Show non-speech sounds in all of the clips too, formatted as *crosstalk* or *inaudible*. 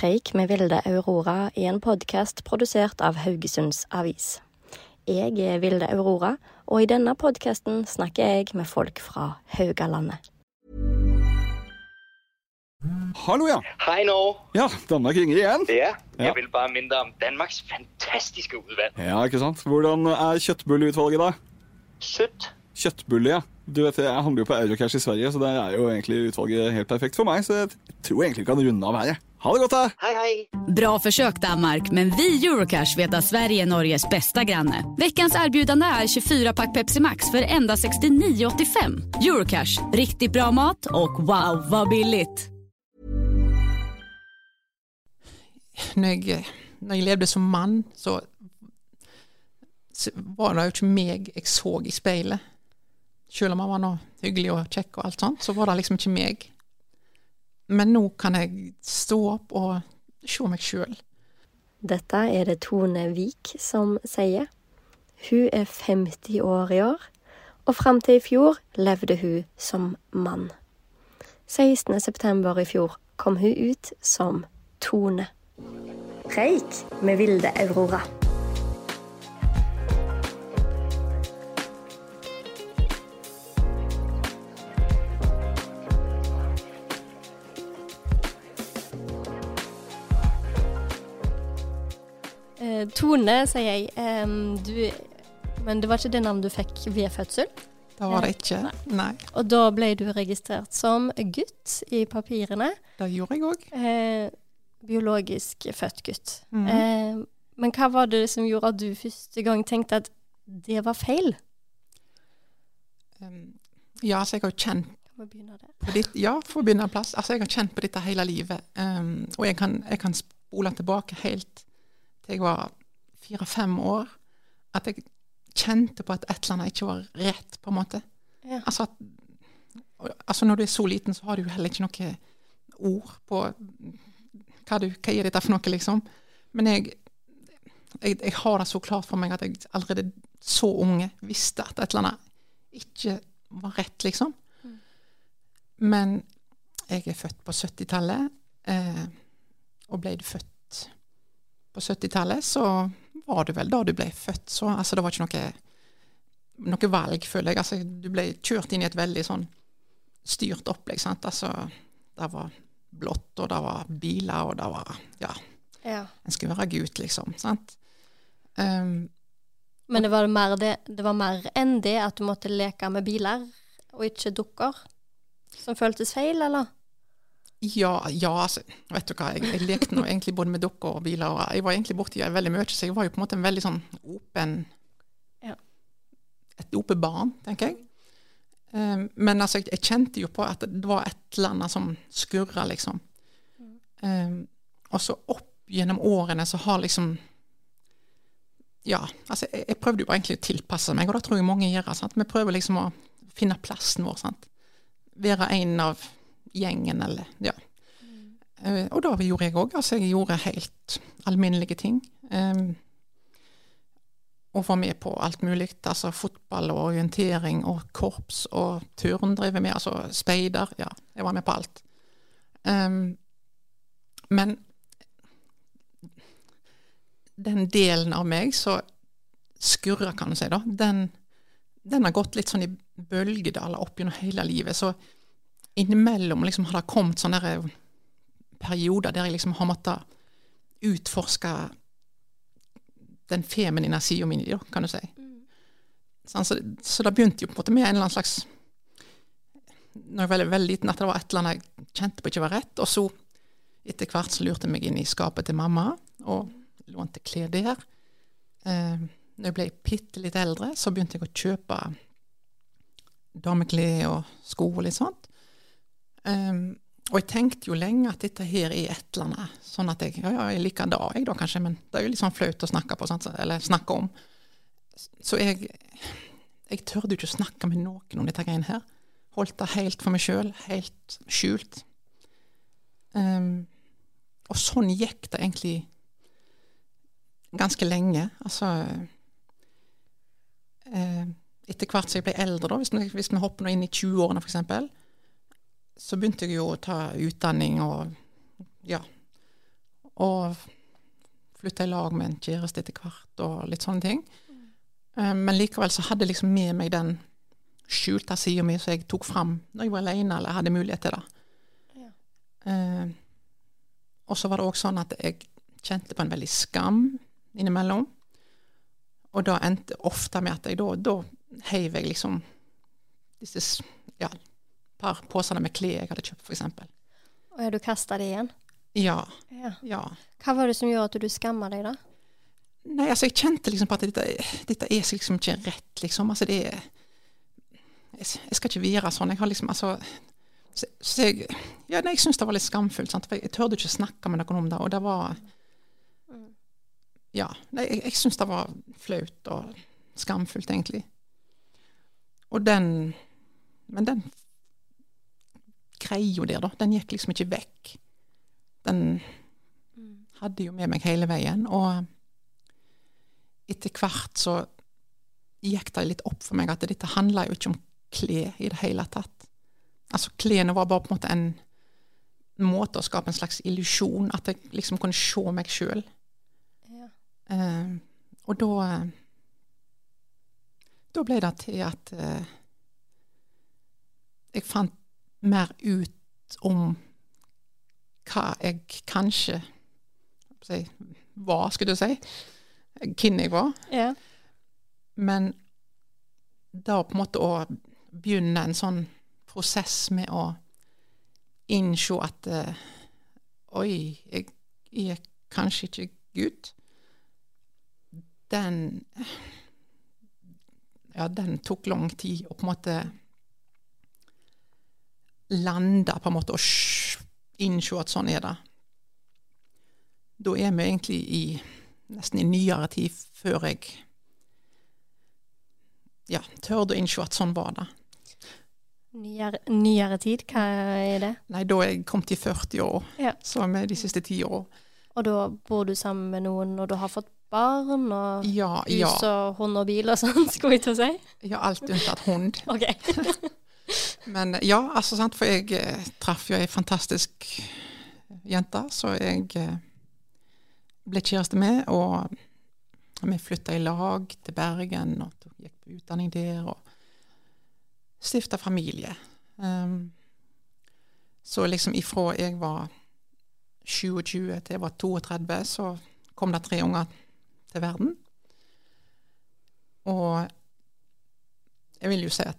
Preik med Vilde Aurora i en podkast produsert av Haugesunds Avis. Jeg er Vilde Aurora, og i denne podkasten snakker jeg med folk fra Haugalandet. Hallo, ja. Hei nå. Ja, Danmark ringer igjen. Ja, Ja. jeg vil bare minne om Danmarks fantastiske utvalg. Ja, ikke sant? Hvordan er kjøttbulleutvalget, da? Kjøtt? Kjøttbulle, ja. Du vet, Jeg handler jo på Eurocash i Sverige, så der er jo egentlig utvalget helt perfekt for meg. Så jeg tror egentlig vi kan runde av her. Ha det godt, da! Hej hej. Bra forsøk Danmark, men vi Eurocash vet att Sverige är Norges bästa granne. Veckans erbjudande är 24-pack Pepsi Max för enda 69,85. Eurocash, riktigt bra mat og wow, vad billigt. når jeg, når jeg levde som mann, så, så var det ikke meg jeg så i speilet. Selv om han var noe hyggelig og kjekk og alt sånt, så var det liksom ikke meg. Men nå kan jeg stå opp og se meg sjøl. Dette er det Tone Vik som sier. Hun er 50 år i år, og fram til i fjor levde hun som mann. 16. september i fjor kom hun ut som Tone. Preik med Vilde Aurora. Tone, sier jeg. Em, du, men det var ikke det navnet du fikk ved fødsel. Det var det ikke. Nei, Og da ble du registrert som gutt i papirene. det gjorde jeg òg. Eh, biologisk født gutt. Mhm. Eh, men hva var det som gjorde at du første gang tenkte at det var feil? Um, ja, altså jeg har jo kjent på ditt, ja, for å begynne en plass. Altså, jeg har kjent på dette hele livet. Um, og jeg kan, jeg kan spole tilbake helt til jeg var fire-fem år. At jeg kjente på at et eller annet ikke var rett, på en måte. Ja. Altså, at, altså når du er så liten, så har du jo heller ikke noe ord på hva, du, hva er dette for noe, liksom. Men jeg, jeg, jeg har det så klart for meg at jeg allerede så unge visste at et eller annet ikke var rett, liksom. Men jeg er født på 70-tallet, eh, og ble født på 70-tallet, så var du vel da du ble født. Så altså, det var ikke noe, noe valg, føler jeg. Altså, du ble kjørt inn i et veldig sånn styrt opplegg. sant? Altså, det var blått, og det var biler, og det var Ja, Ja. en skulle være gutt, liksom. sant? Um, Men det var mer, det, det var mer enn det at du måtte leke med biler, og ikke dukker, som føltes feil, eller? Ja, ja altså, vet du hva, jeg, jeg lekte nå egentlig både med dukker og biler, og jeg var egentlig borti veldig mye, så jeg var jo på en måte en veldig sånn åpen Ja. Et åpent barn, tenker jeg. Um, men altså, jeg, jeg kjente jo på at det var et eller annet som skurra, liksom. Um, og så opp gjennom årene så har liksom Ja, altså, jeg, jeg prøvde jo bare egentlig å tilpasse meg, og det tror jeg mange gjør. Sant? Vi prøver liksom å finne plassen vår, sant. Være en av gjengen, eller ja. Eh, og da gjorde jeg òg. Altså, jeg gjorde helt alminnelige ting. Um, og var med på alt mulig. Altså fotball og orientering og korps og turn drev jeg med. Altså speider. Ja, jeg var med på alt. Um, men den delen av meg som skurrer, kan du si, da, den, den har gått litt sånn i bølgedaler opp gjennom hele livet. Så innimellom liksom har det kommet sånne der perioder der jeg liksom har måttet utforske den feminine sida mi, kan du si. Sånn, så, så det begynte jo på en måte med en eller annen slags Når jeg var veldig, veldig liten, at det var et eller annet jeg kjente på ikke var rett. Og så etter hvert så lurte jeg meg inn i skapet til mamma og lånte klær der. Eh, når jeg ble bitte litt eldre, så begynte jeg å kjøpe dameklær og sko og litt sånt. Um, og jeg tenkte jo lenge at dette her er et eller annet, sånn at jeg, ja, ja, jeg liker det, jeg da kanskje, men det er jo litt sånn flaut å snakke på, sant? eller snakke om. Så jeg, jeg tørde jo ikke å snakke med noen om dette greiene her. Holdt det helt for meg sjøl, helt skjult. Um, og sånn gikk det egentlig ganske lenge. Altså uh, Etter hvert som jeg ble eldre, da, hvis vi, hvis vi hopper nå inn i 20-årene f.eks., så begynte jeg jo å ta utdanning og ja. Og flytta i lag med en kjæreste etter hvert og litt sånne ting. Mm. Men likevel så hadde jeg liksom med meg den skjulte sida mi som jeg tok fram når jeg var alene eller hadde mulighet til det. Ja. Uh, og så var det òg sånn at jeg kjente på en veldig skam innimellom. Og da endte ofte med at jeg da, da heiv jeg liksom disse ja, par poser med klær jeg hadde kjøpt, f.eks. Og ja, du kasta det igjen? Ja. ja. ja. Hva var det som gjorde at du skamma deg, da? Nei, altså, jeg kjente liksom på at dette, dette er liksom ikke rett, liksom. Altså, det er jeg, skal ikke være sånn. Jeg har liksom, altså så, så jeg, ja, nei, jeg syns det var litt skamfullt. Sant? For jeg, jeg tørde ikke snakke med noen om det. Og det var Ja. Nei, jeg, jeg syns det var flaut og skamfullt, egentlig. Og den Men den greia der, da, den gikk liksom ikke vekk. Den hadde jo med meg hele veien. Og etter hvert så gikk det litt opp for meg at dette handla jo ikke om klær i det hele tatt. Altså Klærne var bare på en måte en måte å skape en slags illusjon, at jeg liksom kunne se meg sjøl. Ja. Uh, og da Da ble det til at uh, jeg fant mer ut om hva jeg kanskje si, var, skulle du si. Hvem jeg var. Ja. Men da på en måte å begynne en sånn prosess med å innse at uh, Oi, jeg, jeg er kanskje ikke gutt. Den Ja, den tok lang tid å på en måte lande på en måte og innse at sånn er det. Da er vi egentlig i nesten i nyere tid før jeg ja, tørde å innse at sånn var det. Nyere, nyere, tid, hva er det? Nei, da er jeg kommet i 40 år, ja. så med de siste ti år. Og da bor du sammen med noen, og du har fått barn og ja, hus ja. og hund og bil og sånn, *laughs* skulle jeg til å si? Ja, alt unntatt hund. ok. *laughs* Men ja, altså sant, for jeg eh, traff jo ei fantastisk jente, så jeg eh, ble kjæreste med, og vi flytta i lag til Bergen og gikk på utdanning der. og stifta familie. Um, så liksom ifra jeg var 27 til jeg var 32, så kom det tre unger til verden. Og jeg vil jo si at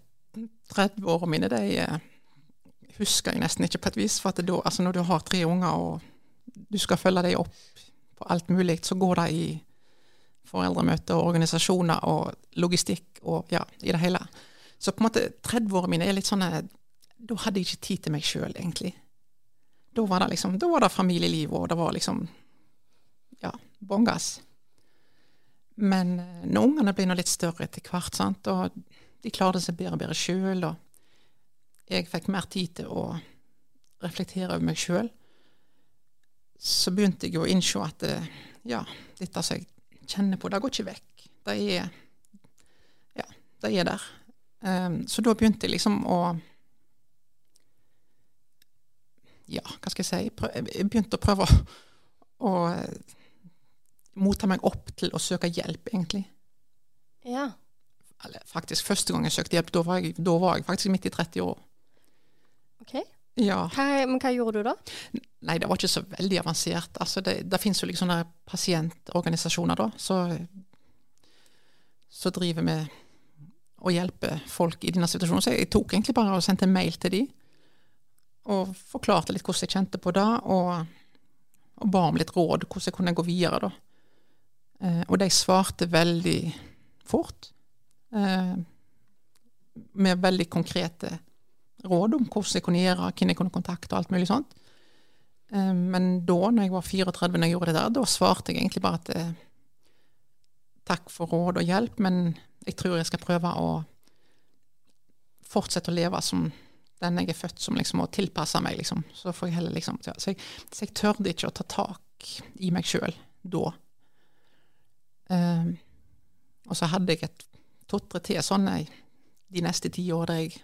30-årene mine, de husker jeg nesten ikke på et vis. For at da, altså når du har tre unger og du skal følge dem opp på alt mulig, så går det i foreldremøter og organisasjoner og logistikk og ja, i det hele. Så på en måte 30-åra mine er litt sånn Da hadde jeg ikke tid til meg sjøl, egentlig. Da var det liksom, da var det familieliv, og det var liksom Ja, bongas. Men eh, når ungene blir litt større etter hvert, sant, og de klarte seg bedre og bedre sjøl, og jeg fikk mer tid til å reflektere over meg sjøl, så begynte jeg å innse at eh, ja, dette som jeg kjenner på, det går ikke vekk. Det er ja, det er der. Um, så da begynte jeg liksom å Ja, hva skal jeg si Jeg begynte å prøve å, å motta meg opp til å søke hjelp, egentlig. Ja. Eller faktisk første gang jeg søkte hjelp, da var jeg, da var jeg faktisk midt i 30 år. Ok. Ja. Hva, men hva gjorde du da? Nei, det var ikke så veldig avansert. Altså, det, det finnes jo liksom sånne pasientorganisasjoner, da, så, så driver vi å hjelpe folk i denne situasjonen. Så jeg tok egentlig bare og sendte en mail til dem, og forklarte litt hvordan jeg kjente på det, og, og ba om litt råd hvordan jeg kunne gå videre, da. Eh, og de svarte veldig fort, med veldig konkrete råd om hvordan jeg kunne gjøre, hvem jeg kunne kontakte og alt mulig sånt. Eh, men da når jeg var 34 når jeg gjorde det der, da svarte jeg egentlig bare at eh, takk for råd og hjelp, men jeg tror jeg skal prøve å fortsette å leve som den jeg er født som, liksom, og tilpasse meg, liksom. Så får jeg heller liksom Så jeg, jeg tørde ikke å ta tak i meg sjøl da. Um, og så hadde jeg et to-tre til sånne de neste ti år der jeg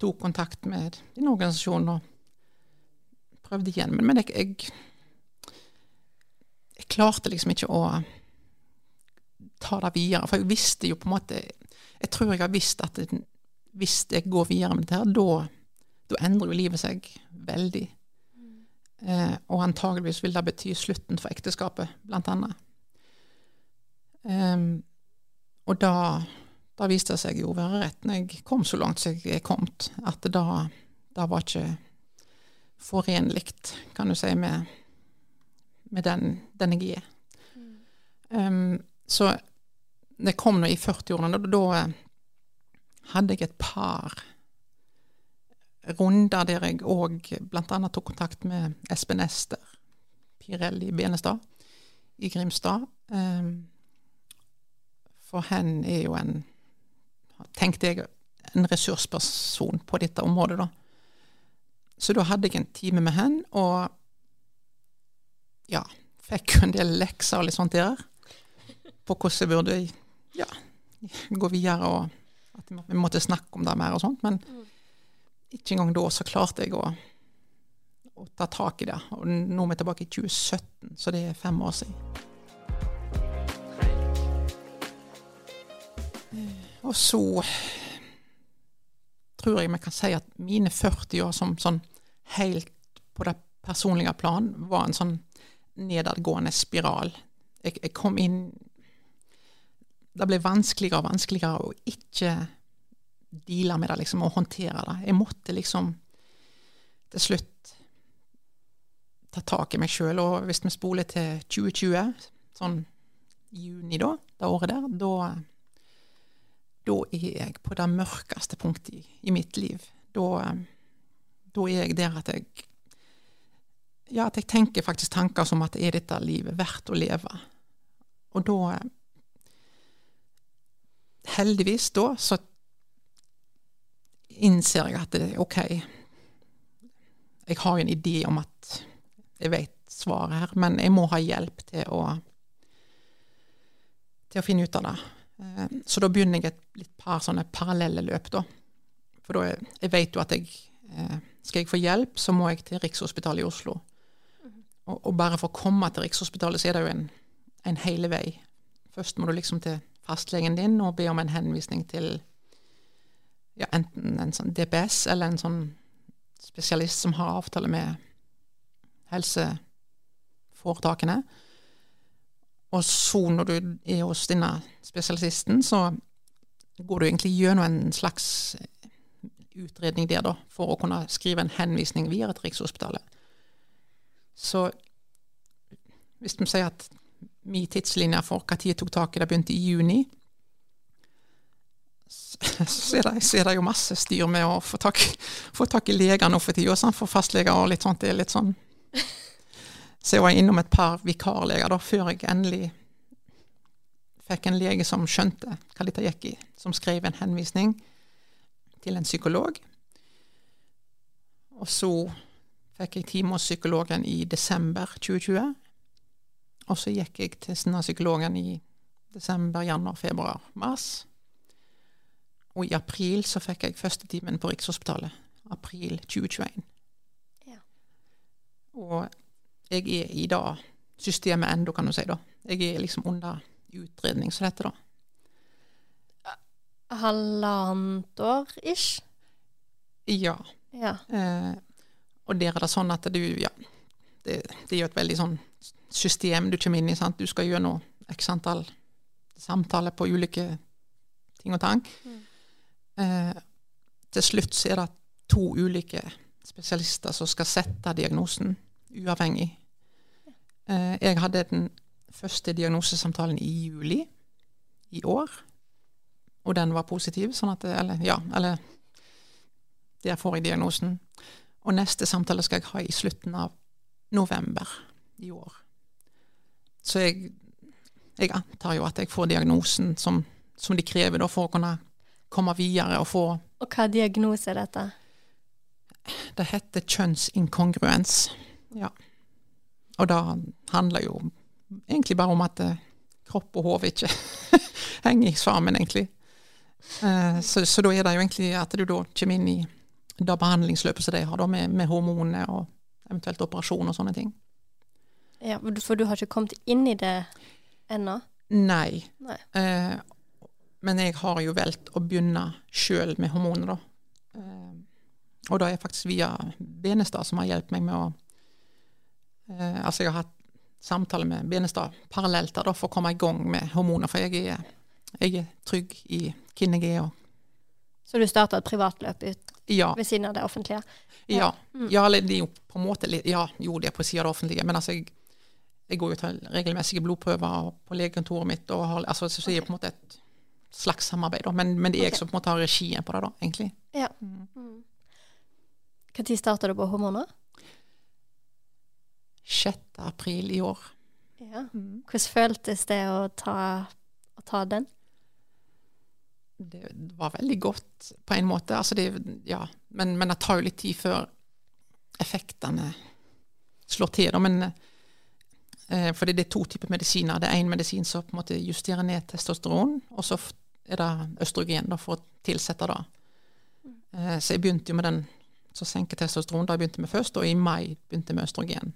tok kontakt med en organisasjon og prøvde igjen. Men, men jeg, jeg, jeg, klarte liksom ikke å ta det videre. For jeg visste jo på en måte Jeg tror jeg har visst at det, hvis jeg går videre med dette, da, da endrer jo livet seg veldig. Eh, og antageligvis vil det bety slutten for ekteskapet, blant annet. Um, og da, da, viste det seg jo å være rett når jeg kom så langt som jeg er kommet, at da, da var ikke forenlig, kan du si, med, med den, den jeg er. Mm. Um, så det kom nå i 40-årene, da, da hadde jeg et par runder der jeg òg bl.a. tok kontakt med Espen Ester Pirelli Benestad i Grimstad. Um, for hen er jo en, tenkte jeg, en ressursperson på dette området, da. Så da hadde jeg en time med hen, og ja, fikk jo en del lekser og litt sånt der på hvordan jeg burde ja, gå videre og at vi måtte snakke om det mer og sånt. Men mm. ikke engang da så klarte jeg å, å, ta tak i det. Og nå er vi tilbake i 2017, så det er fem år siden. Og så tror jeg vi kan si at mine 40 år som sånn helt på det personlige plan var en sånn nedadgående spiral. Jeg, jeg kom inn det ble vanskeligere og vanskeligere å ikke deale med det, liksom, og håndtere det. Jeg måtte liksom til slutt ta tak i meg sjøl. Og hvis vi spoler til 2020, sånn juni da, det året der, da, da er jeg på det mørkeste punktet i, i mitt liv. Da, da, er jeg der at jeg Ja, at jeg tenker faktisk tanker som at er dette livet verdt å leve? Og da heldigvis da så innser jeg at det er OK. Jeg har en idé om at jeg vet svaret her, men jeg må ha hjelp til å til å finne ut av det. Eh, så da begynner jeg et par sånne parallelle løp, da. For da jeg vet jo at jeg eh, Skal jeg få hjelp, så må jeg til Rikshospitalet i Oslo. Og, og bare for å komme til Rikshospitalet, så er det jo en, en hele vei. Først må du liksom til fastlegen din og be om en henvisning til ja, enten en sånn DPS eller en sånn spesialist som har avtale med helseforetakene. Og så, når du er hos denne spesialisten, så går du egentlig gjennom en slags utredning der, da, for å kunne skrive en henvisning videre til Rikshospitalet. Så hvis vi sier at min tidslinje for når jeg tok tak i det, begynte i juni. *laughs* Så er, det, så er det jo masse styr med å få tak, få tak i leger nå for tida, for fastleger og litt sånt. Det er litt sånn Så jeg var innom et par vikarleger da, før jeg endelig fikk en lege som skjønte hva dette gikk i, som skrev en henvisning til en psykolog. Og så fikk jeg time hos psykologen i desember 2020. Og så gikk jeg til psykologen i desember, januar, februar, mars. Og i april så fikk jeg første timen på Rikshospitalet. April 2021. Ja. Og jeg er i da systemet ennå, kan du si. da. Jeg er liksom under utredning, som det heter da. Halvannet år ish? Ja. ja. Eh, og der er det sånn at du Ja, det, det er jo et veldig sånn system du kommer inn i. Sant? Du skal gjøre noe x antall samtaler på ulike ting og tang. Mm. Eh, til slutt så er det to ulike spesialister som skal sette diagnosen uavhengig. Eh, jeg hadde den første diagnosesamtalen i juli i år, og den var positiv. sånn at, eller, ja, eller Der får jeg diagnosen. Og neste samtale skal jeg ha i slutten av november i år. Så jeg, jeg antar jo at jeg får diagnosen som, som de krever da, for å kunne komme videre og få Og hva diagnose er dette? Det heter kjønnsinkongruens. Ja. Og det handler jo egentlig bare om at eh, kropp og hode ikke *laughs* henger sammen, egentlig. Eh, så, så, da er det jo egentlig at du da kommer inn i det behandlingsløpet som de har, da, med, med hormoner og eventuelt operasjon og sånne ting. Ja, For du har ikke kommet inn i det ennå? Nei. Nei. Eh, men jeg har jo valgt å begynne sjøl med hormoner, da. Eh, og da er faktisk via Benestad som har hjulpet meg med å Altså, jeg har hatt samtale med Benestad parallelt der da, for å komme i gang med hormoner, for jeg er, jeg er trygg i hvem jeg er. Så du starta et privatløp ut ja. ved siden av det offentlige? Ja. Mm. ja eller det er jo på en måte Ja, jo, det er på siden av det offentlige, men altså jeg, jeg går jo til regelmessige blodprøver på legekontoret mitt, og har, altså, så det er på en måte et slags samarbeid, da. Men, men det er jeg som på en måte har regien på det, da, egentlig. Ja. Mm. mm. Starta du på hormoner? 6. april i år. Ja. Mm. Hvordan føltes det å ta, å ta den? Det var veldig godt på en måte. Altså det, ja. men, men, det tar jo litt tid før effektene slår til. Da. Men, eh, for det er to typer medisiner. Det er én medisin som på en måte justerer ned testosteron, og så er det østrogen da, for å tilsette det. Eh, så jeg begynte jo med den som senker testosteron, da jeg begynte med først, og i mai begynte jeg med østrogen.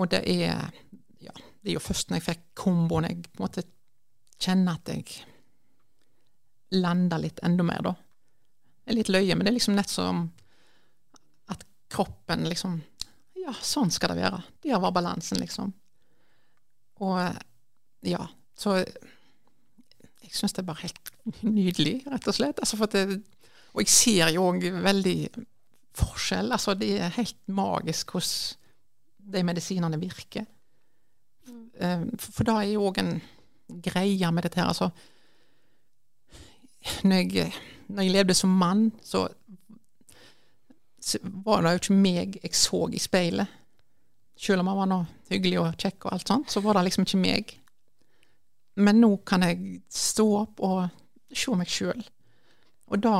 Og det er, ja, det er jo først når jeg fikk komboen, jeg på en måte kjenner at jeg lander litt enda mer, da. Det er litt løye, men det er liksom nett som at kroppen liksom Ja, sånn skal det være. Der var balansen, liksom. Og ja, så jeg syns det er bare helt nydelig, rett og slett. Altså det, og jeg ser jo òg veldig forskjell. Altså det er helt magisk hvordan de medisinene virker. Mm. For, for da er jo òg en greie med dette her. Altså når jeg, når jeg levde som mann, så, så, var det jo ikke meg jeg så i speilet. Selv om han var noe hyggelig og kjekk og alt sånt, så var det liksom ikke meg. Men nå kan jeg stå opp og se meg sjøl. Og da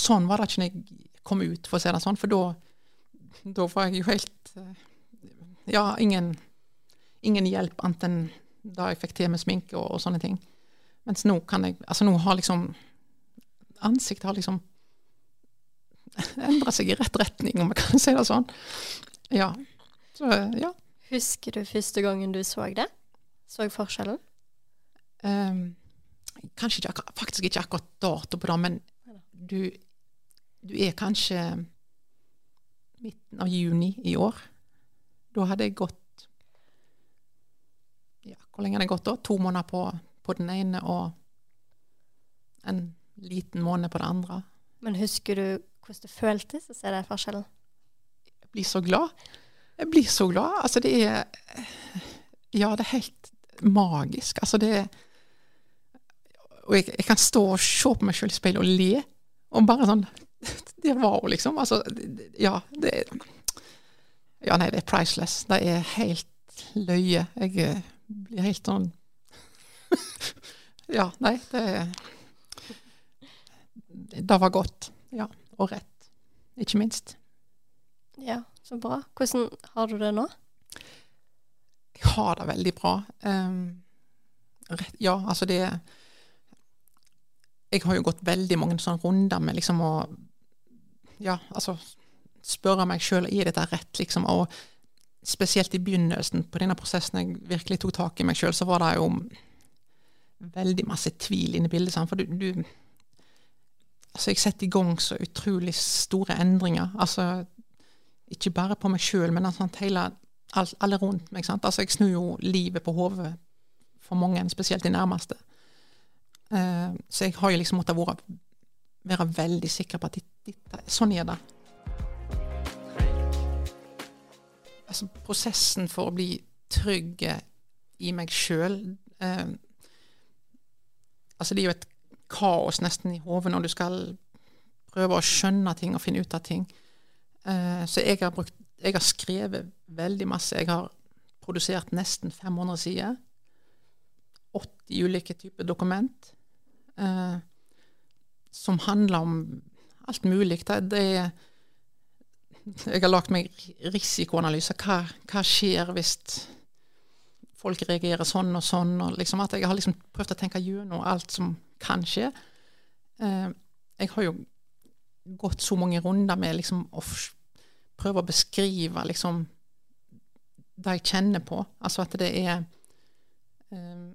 Sånn var det ikke når jeg kom ut, for å si det sånn, for da, da var jeg jo helt Ja, ingen, ingen hjelp annet enn da jeg fikk til med sminke og, og sånne ting. Mens nå kan jeg Altså nå har liksom Ansiktet har liksom *laughs* endra seg i rett retning, om jeg kan si det sånn. Ja. Så, ja. Husker du første gangen du så det? Så forskjellen? Um, kanskje ikke, akkurat, faktisk ikke akkurat dato på det, men du, du er kanskje midten av juni i år. Da hadde jeg gått ja, Hvor lenge hadde jeg gått da? To måneder på på den ene og en liten måned på det andre. Men husker du hvordan det føltes å se den forskjellen? Jeg blir så glad. Jeg blir så glad. Altså, det er Ja, det er helt magisk. Altså, det er Og jeg, jeg kan stå og se på meg sjøl i speilet og le. Og bare sånn *laughs* Det var jo liksom Altså, ja, det Ja, nei, det er priceless. Det er helt løye. Jeg blir helt sånn *laughs* ja, nei, det Det var godt. Ja. Og rett, ikke minst. Ja, så bra. Hvordan har du det nå? Jeg har det veldig bra. Um, rett, ja, altså det Jeg har jo gått veldig mange sånne runder med liksom å Ja, altså spørre meg sjøl er dette rett, liksom. Og spesielt i begynnelsen på denne prosessen jeg virkelig tok tak i meg sjøl, så var det jo veldig masse tvil inne i bildet. For du, du Altså, jeg setter i gang så utrolig store endringer. Altså, ikke bare på meg sjøl, men altså, hele, alle rundt meg. Sant? Altså, jeg snur jo livet på hodet for mange, spesielt de nærmeste. Uh, så jeg har jo liksom måttet være, være veldig sikker på at dette, sånn er det. Altså, prosessen for å bli trygg i meg sjøl eh, Altså, det er jo et kaos nesten i hodet når du skal prøve å skjønne ting og finne ut av ting. Eh, så jeg har, brukt, jeg har skrevet veldig masse. Jeg har produsert nesten 500 sider. 80 ulike typer dokument. Eh, som handler om alt mulig. Det, det Jeg har lagt meg risikoanalyser. Hva, hva skjer hvis folk reagerer sånn og sånn? Og liksom at jeg har liksom prøvd å tenke gjennom alt som kan skje. Eh, jeg har jo gått så mange runder med liksom å prøve å beskrive liksom det jeg kjenner på. Altså at det er um,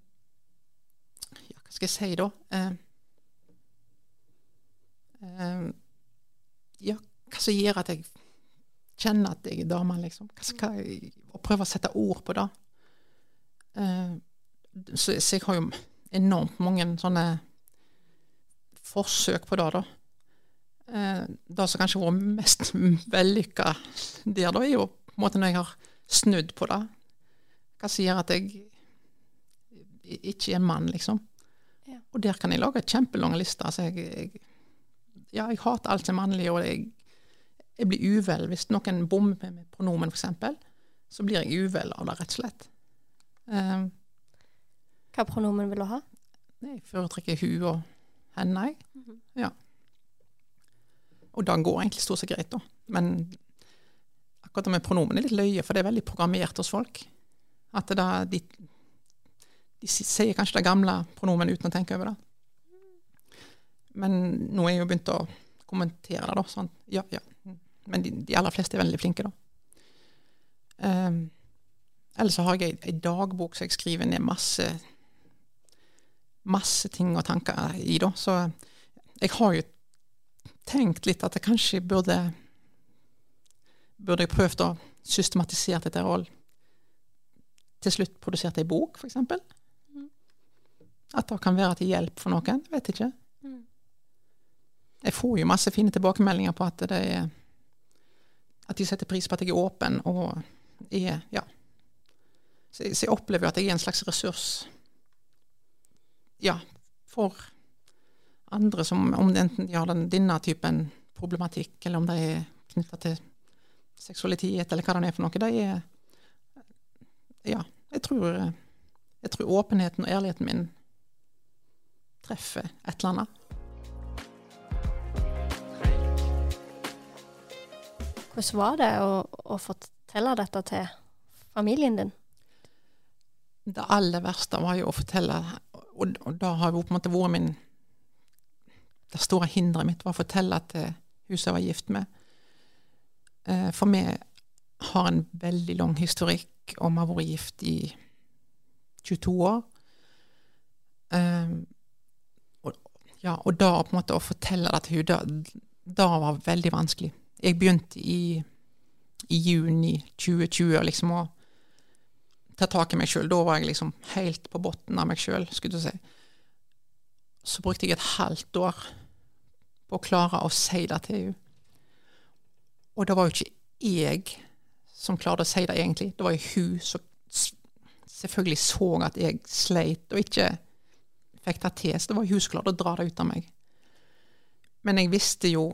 Ja, hva skal jeg si da? Um, ja, hva som gjør at jeg kjenner at jeg er dame, liksom. Hva, hva, og prøve å sette ord på det. Uh, så, så, jeg har jo enormt mange sånne forsøk på det, da. Uh, det som kanskje har vært mest *laughs* vellykka der, da, er jo på en måte når jeg har snudd på det. Hva som gjør at jeg ikke er mann, liksom. Ja. Og der kan jeg lage kjempelange kjempelang liste. Altså jeg, jeg, ja, jeg hater alt som er mannlig, og jeg, jeg blir uvel hvis noen bommer med pronomen, f.eks. Så blir jeg uvel av det, rett og slett. Um, Hva pronomen vil du ha? Jeg foretrekker hun og henne, jeg. Mm -hmm. Ja. Og det går egentlig stort sett greit, da. Men akkurat det med pronomen er litt løye, for det er veldig programmert hos folk. At det da, de, de sier kanskje det gamle pronomen uten å tenke over det. Men nå er jeg jo begynt å kommentere det, da. Sånn, ja, ja. Men de, de, aller fleste er veldig flinke, da. Um, ellers så har jeg ei dagbok som jeg skriver ned masse masse ting og tanker i, da. Så jeg har jo tenkt litt at jeg kanskje burde Burde jeg prøvd å systematisere dette og til slutt produsert ei bok, f.eks. Mm. At det kan være til hjelp for noen. Vet ikke. Jeg får jo masse fine tilbakemeldinger på at det At de setter pris på at jeg er åpen og er Ja. Så jeg, så jeg opplever at jeg er en slags ressurs ja, for andre som om det enten de har den, denne typen problematikk, eller om det er knytta til seksualitet, eller hva det er for noe. Det er Ja, jeg tror, jeg tror åpenheten og ærligheten min treffer et eller annet. Hvordan var det å, å fortelle dette til familien din? Det aller verste var jo å fortelle og, og da har jo på en måte vært min Det store hinderet mitt var å fortelle til hun jeg var gift med. Eh, for vi har en veldig lang historikk, og vi har vært gift i 22 år. Um, og, ja, og da på en måte å fortelle det til henne, da, var veldig vanskelig. Jeg begynte i, i juni 2020 liksom å ta tak i meg sjøl. Da var jeg liksom helt på bunnen av meg sjøl, skulle du si. Så brukte jeg et halvt år på å klare å si det til henne. Og det var jo ikke jeg som klarte å si det, egentlig. Det var jo hun som selvfølgelig så at jeg sleit og ikke fikk det til. Så det var hun som klarte å dra det ut av meg. Men jeg visste jo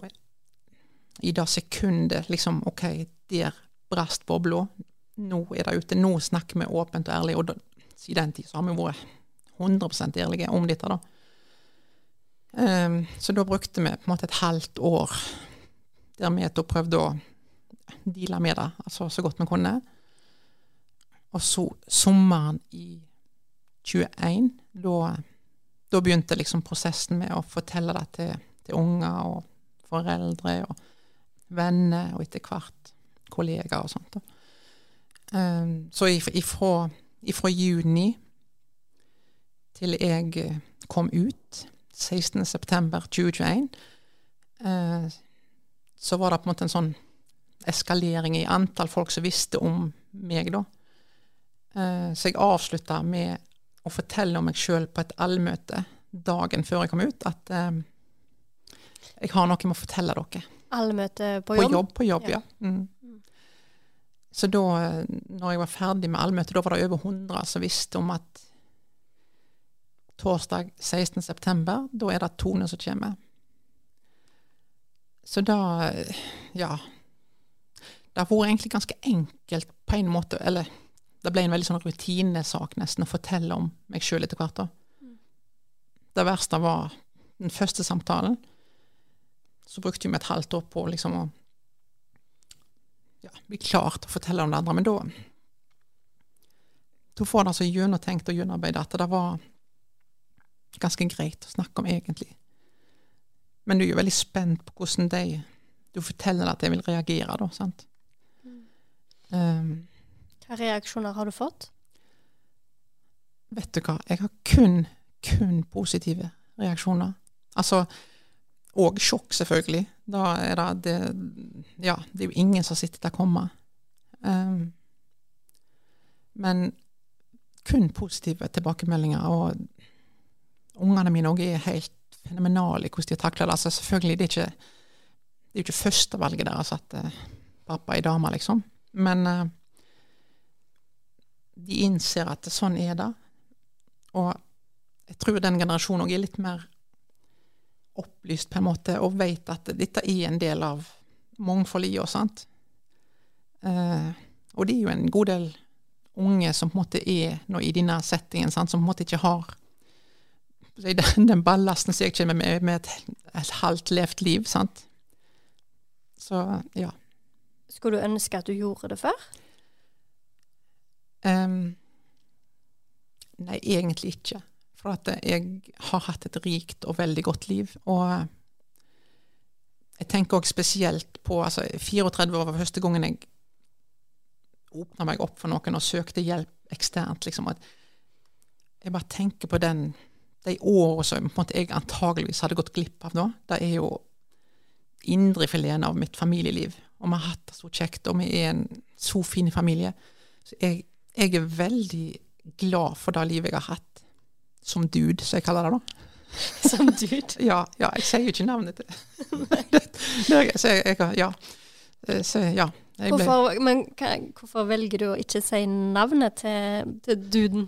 i det sekundet liksom OK, der brast bobla nå er det ute, nå snakker vi åpent og ærlig. Og da, siden den tid så har vi vært 100% ærlige om dette. da. Um, så da brukte vi på en måte et halvt år der vi da prøvde å deale med det altså så godt vi kunne. Og så sommeren i 21, da, da begynte liksom prosessen med å fortelle det til, til unger og foreldre og venner, og etter hvert kollegaer og sånt. Um, så ifra, ifra juni til jeg eh, kom ut, 16.9.2021, uh, så var det på en måte en sånn eskalering i antall folk som visste om meg, da. Uh, så jeg avslutta med å fortelle om meg sjøl på et allmøte dagen før jeg kom ut, at uh, jeg har noe med å fortelle dere. Allmøte på jobb? På jobb, på jobb ja. ja. Mm. Så da når jeg var ferdig med allmøtet, da var det over 100 som visste om at torsdag 16.9., da er det Tone som kommer. så da Ja. Det har vært egentlig ganske enkelt på en måte, eller det ble en veldig sånn rutinesak nesten å fortelle om meg sjøl etter hvert. da. Det verste var den første samtalen. Så brukte vi et halvt år på liksom å ja, bli klar til å fortelle om det andre. Men da da får en altså gjennomtenkt og gjennomarbeidet at det var ganske greit å snakke om egentlig. Men du er jo veldig spent på hvordan de du forteller at de vil reagere, da. sant? Um, Hva reaksjoner har du fått? vet du hva, jeg har kun, kun positive reaksjoner. Altså, og sjokk, selvfølgelig. Da er det, det Ja, det er jo ingen som sitter der komme. Um, men kun positive tilbakemeldinger, og ungene mine òg er helt fenomenale i hvordan de takler det. Altså, selvfølgelig, det er ikke det er ikke førstevalget deres at uh, pappa er dame, liksom. Men uh, de innser at sånn er det. Og jeg tror den generasjonen òg er litt mer opplyst på en måte, og vet at dette er en del av mangfoldet i oss. sant? Uh, og det er jo en god del unge som på en måte er nå i denne settingen, sant? som på en måte ikke har den, *laughs* den ballasten som jeg kommer med, med et, et halvt levd liv. sant? Så ja. Skulle du ønske at du gjorde det før? Um, nei, egentlig ikke. For at jeg har hatt et rikt og veldig godt liv. Og jeg tenker òg spesielt på altså 34 år var første gangen jeg åpna meg opp for noen og søkte hjelp eksternt. liksom, at Jeg bare tenker på den, de årene som jeg antageligvis hadde gått glipp av da. Det er jo indrefileten av mitt familieliv. Og vi har hatt det så kjekt, og vi er en så fin familie. Så jeg, jeg er veldig glad for det livet jeg har hatt som dude, som jeg kaller det da. *laughs* Som dude? *laughs* ja, ja, jeg sier jo ikke navnet til *laughs* så jeg, jeg, ja. Så, ja. Hvorfor, men hva, hvorfor velger du å ikke si navnet til, til duden?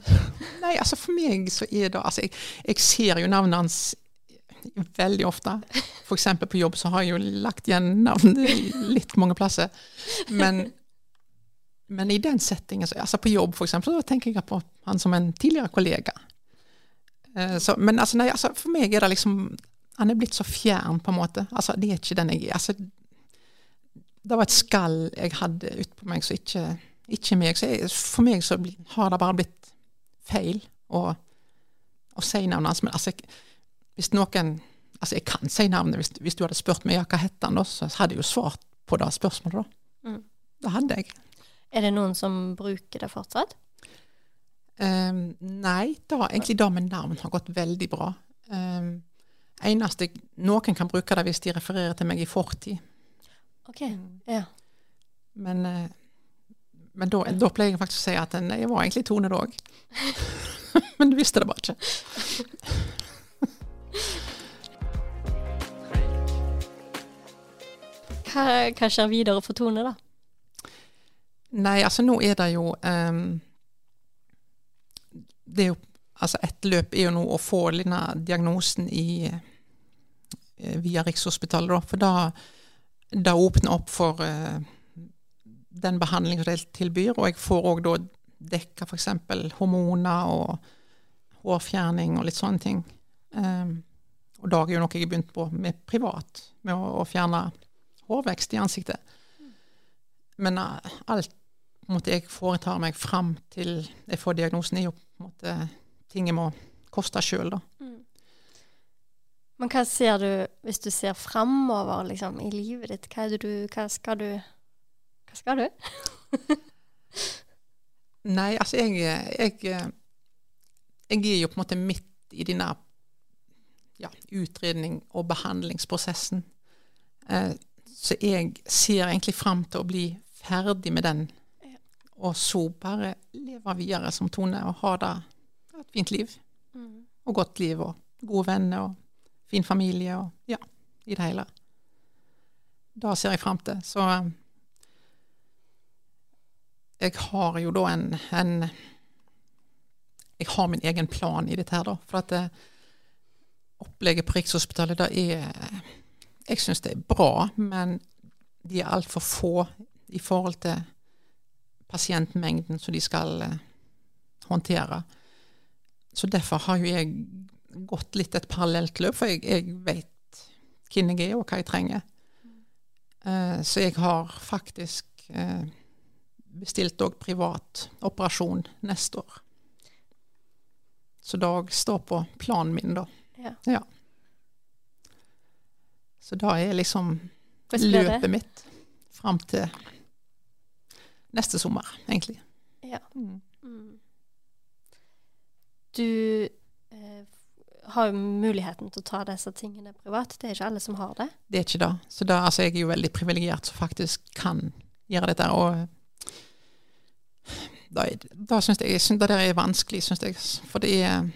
Nei, altså for meg så er det altså jeg, jeg ser jo navnet hans veldig ofte. F.eks. på jobb så har jeg jo lagt igjen navn litt mange plasser. Men, men i den settingen, altså på jobb f.eks., så tenker jeg på han som en tidligere kollega. Så, men altså, nei, altså, for meg er det liksom Han er blitt så fjern, på en måte. Altså, det er ikke den jeg. Altså, det var et skall jeg hadde utpå meg som ikke, ikke meg. Så jeg, for meg så har det bare blitt feil å, å si navnet hans. Men altså, hvis noen Altså, jeg kan si navnet. Hvis, hvis du hadde spurt meg ja, hva het han, da, så hadde jeg jo svart på det spørsmålet, da. Mm. Det hadde jeg. Er det noen som bruker det fortsatt? Um, nei, da, egentlig det med navn har gått veldig bra. Um, eneste Noen kan bruke det hvis de refererer til meg i fortid. Ok, ja. Men, uh, men da, da, pleier jeg faktisk å si at jeg var egentlig Tone da òg. *laughs* men du visste det bare ikke. hva, hva, skjer videre for Tone, da? Nei, altså nå er det jo um, det er jo, altså Et løp er jo nå å få denne diagnosen i, eh, via Rikshospitalet, da. For da, da åpner opp for uh, den behandlingen de tilbyr, og jeg får òg da dekka f.eks. hormoner og hårfjerning og litt sånne ting. Um, og da er jo noe jeg har begynt på med privat, med å, å fjerne hårvekst i ansiktet. Men uh, alt måtte jeg foretar meg fram til jeg får diagnosen, på en måte ting jeg må koste sjøl, da. Mm. Men hva ser du, hvis du ser framover liksom, i livet ditt, hva, du, hva skal du Hva skal du? *laughs* Nei, altså jeg, jeg, jeg er jo på en måte midt i denne ja, utredning- og behandlingsprosessen. Eh, så jeg ser egentlig fram til å bli ferdig med den og så bare leve videre som Tone og ha det et fint liv. Mm. Og godt liv og gode venner og fin familie og ja, i det hele. Da ser jeg fram til. Så jeg har jo da en, en, Jeg har min egen plan i dette her, da. For at det, opplegget på Rikshospitalet, det er jeg syns det er bra, men de er altfor få i forhold til pasientmengden som de skal eh, håndtere. Så derfor har jo jeg gått litt et parallelt løp, for jeg, jeg vet hvem jeg er og hva jeg trenger. Eh, så jeg har faktisk eh, bestilt òg privat operasjon neste år. Så det står på planen min, da. Ja. Ja. Så da er liksom det? løpet mitt fram til neste sommer, egentlig. Ja. Mm. Mm. Du eh, har jo muligheten til å ta disse tingene privat. Det er ikke alle som har det. Det er ikke det. Så da, altså, jeg er jo veldig privilegert som faktisk kan gjøre dette. Og da, er- da syns jeg, jeg synes det der er vanskelig, syns jeg. For det er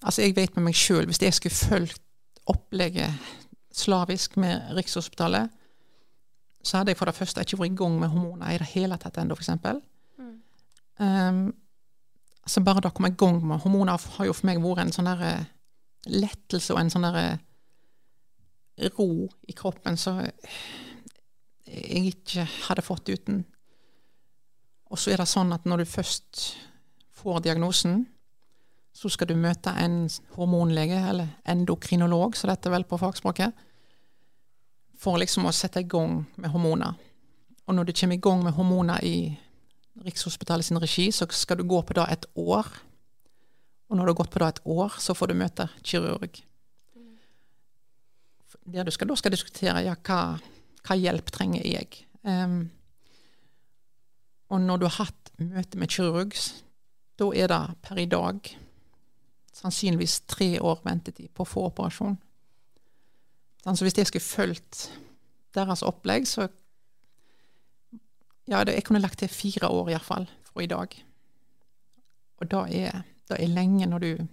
Altså, jeg vet med meg sjøl, hvis jeg skulle fulgt opplegget slavisk med Rikshospitalet, så hadde jeg for det første ikke vært i gang med hormoner i det hele tatt ennå, f.eks. Mm. Um, så bare det å komme i gang med hormoner har jo for meg vært en sånn der eh, lettelse og en sånn der eh, ro i kroppen som jeg ikke hadde fått uten. Og så er det sånn at når du først får diagnosen, så skal du møte en hormonlege, eller endokrinolog, så dette er vel på fagspråket, for liksom å sette i gang med hormoner. Og når du kommer i gang med hormoner i Rikshospitalet sin regi, så skal du gå på det et år. Og når du har gått på det et år, så får du møte kirurg. Der du skal, da skal diskutere ja, hva, hva hjelp trenger jeg. Um, og når du har hatt møte med kirurg, da er det per i dag sannsynligvis tre år ventetid på å få operasjon. Sånn, Så hvis jeg skulle fulgt deres opplegg, så Ja, jeg kunne lagt til fire år iallfall fra i dag. Og da er, det er lenge når du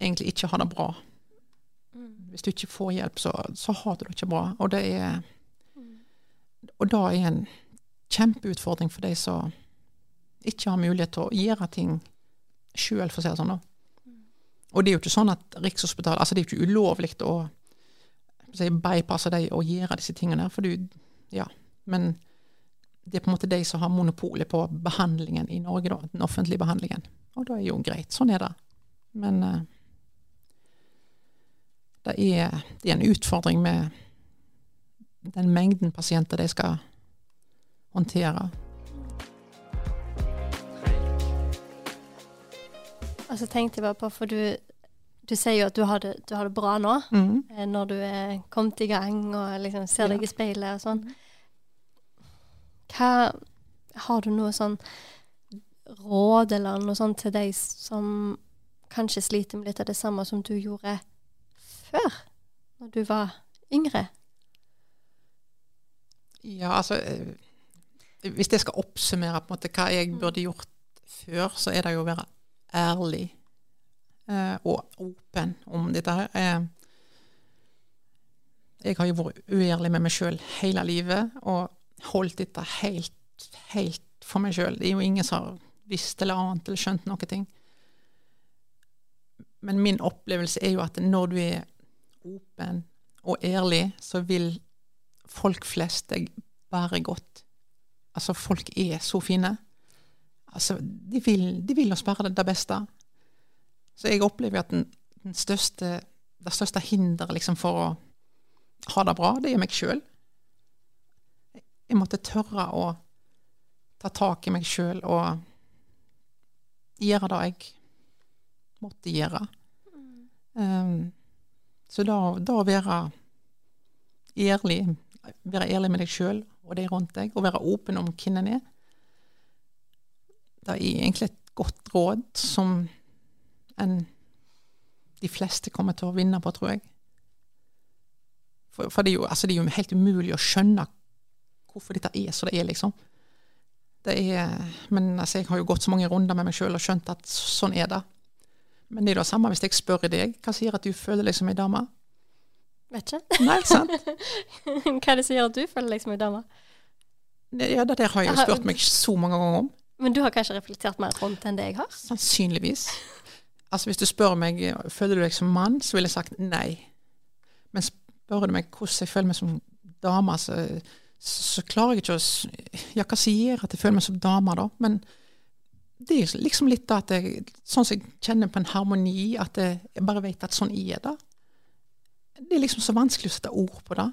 egentlig ikke har det bra. Hvis du ikke får hjelp, så, så har du det ikke bra. Og det er Og det er en kjempeutfordring for de som ikke har mulighet til å gjøre ting sjøl, for å si det sånn. da. Og det er jo ikke sånn at Rikshospitalet altså Det er jo ikke ulovlig å bypasse dem og gjøre disse tingene. For du, ja, men det er på en måte de som har monopolet på behandlingen i Norge, da, den offentlige behandlingen. Og da er jo greit. Sånn er det. Men uh, det, er, det er en utfordring med den mengden pasienter de skal håndtere. Og så tenkte jeg bare på, for du, du sier jo at du har det, du har det bra nå, mm. eh, når du er kommet i gang og liksom ser deg Ja. i speilet og sånn. Hva Har du noe sånn råd eller noe sånt til deg som kanskje sliter med litt av det samme som du gjorde før, når du var yngre? Ja, altså eh, Hvis jeg skal oppsummere på en måte hva jeg burde gjort før, så er det jo å være ærlig og åpen om dette her. Eh, jeg har jo vært uærlig med meg sjøl hele livet og holdt dette helt, helt for meg sjøl. Det er jo ingen som har visst eller annet eller skjønt noe ting. Men min opplevelse er jo at når du er åpen og ærlig, så vil folk flest deg bare godt. Altså, folk er så fine. Altså, de vil, de vil oss bare det beste. Så jeg opplever at den, den største, det største hinderet liksom, for å ha det bra, det er meg sjøl. Jeg måtte tørre å ta tak i meg sjøl og gjøre det jeg måtte gjøre. Um, så da, å være ærlig, være ærlig med deg sjøl og de rundt deg, og være åpen om hvem en er, det er egentlig et godt råd som en, de fleste kommer til å vinne på, tror jeg. For, for det, er jo, altså det er jo helt umulig å skjønne hvorfor dette er som det er, liksom. Det er, men altså, jeg har jo gått så mange runder med meg sjøl og skjønt at sånn er det. Men det er det samme hvis jeg spør deg, hva sier at du føler deg som ei dame? Vet ikke. Nei, sant? *laughs* Hva er det som gjør at du føler deg som ei dame? Ja, det der har jeg jo spurt meg så mange ganger om. Men du har kanskje reflektert mer rundt enn det jeg har? Sannsynligvis. Altså Hvis du spør meg føler du deg som mann, så ville jeg sagt nei. Men spør du meg hvordan jeg føler meg som dame, så, så klarer jeg ikke å Ja, hva gjør at jeg føler meg som dame, da? Men det er liksom litt at jeg Sånn som jeg kjenner på en harmoni, at jeg, jeg bare vet at sånn er det. Det er liksom så vanskelig å sette ord på det.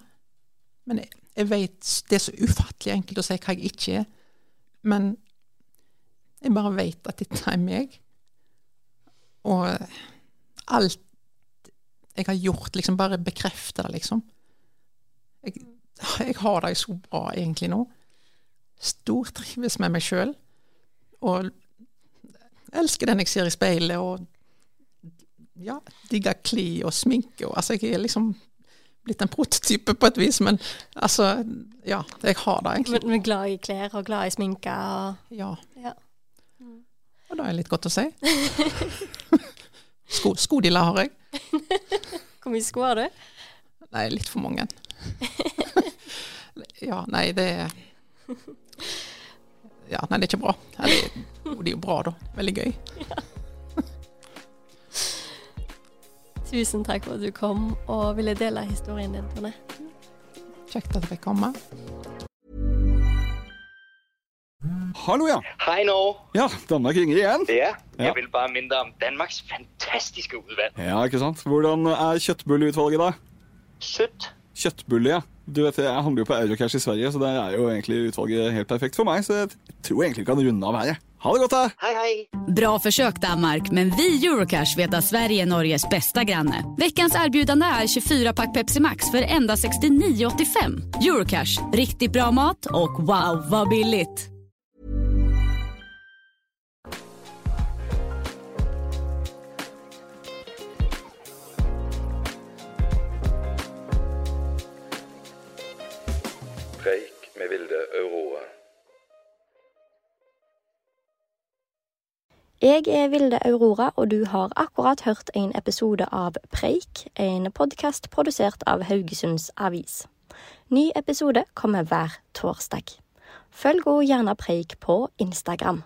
Men jeg, jeg vet Det er så ufattelig enkelt å si hva jeg ikke er. Men jeg bare vet at dette er meg. Og alt jeg har gjort, liksom bare bekrefter det, liksom. Jeg, *laughs* jeg har det så bra egentlig nå. Stortrives med meg sjøl. Og elsker den jeg ser i speilet, og ja, digger kli og sminke. Og, altså, jeg er liksom blitt en prototype på et vis, men altså Ja, jeg har det egentlig. Men, men glad i klær og glad i sminke og Ja. Ja. Og det er litt godt å si. *laughs* Sko, skodiller har jeg. Hvor mye sko har du? Nei, litt for mange. *laughs* ja, nei, det er Ja, nei, det er ikke bra. Eller, det er jo bra, da. Veldig gøy. *laughs* Tusen takk for at du kom og ville dele historien din, Tone. Kjekt at jeg fikk komme. Hallo, ja. Hei nå. Ja, Danmark ringer igjen. Ja, Ja. jeg vil bare minne deg om Danmarks fantastiske utvalg. Ja, ikke sant? Hvordan er kjøttbulleutvalget, da? Søtt. Kjøttbulle, ja. Du vet, Jeg handler jo på Eurocash i Sverige, så der er jo egentlig utvalget helt perfekt for meg. Så jeg tror egentlig vi kan runde av her. jeg. Ha det godt, da! Hei, hei! Bra försök Danmark, men vi Eurocash vet att Sverige är Norges bästa granne. Veckans erbjudande är 24-pack Pepsi Max för enda 69,85. Eurocash, riktigt bra mat och wow vad billigt. Med Vilde Aurora. Jeg er Vilde Aurora, og du har akkurat hørt en episode av Preik, en podkast produsert av Haugesunds Avis. Ny episode kommer hver torsdag. Følg også gjerne Preik på Instagram.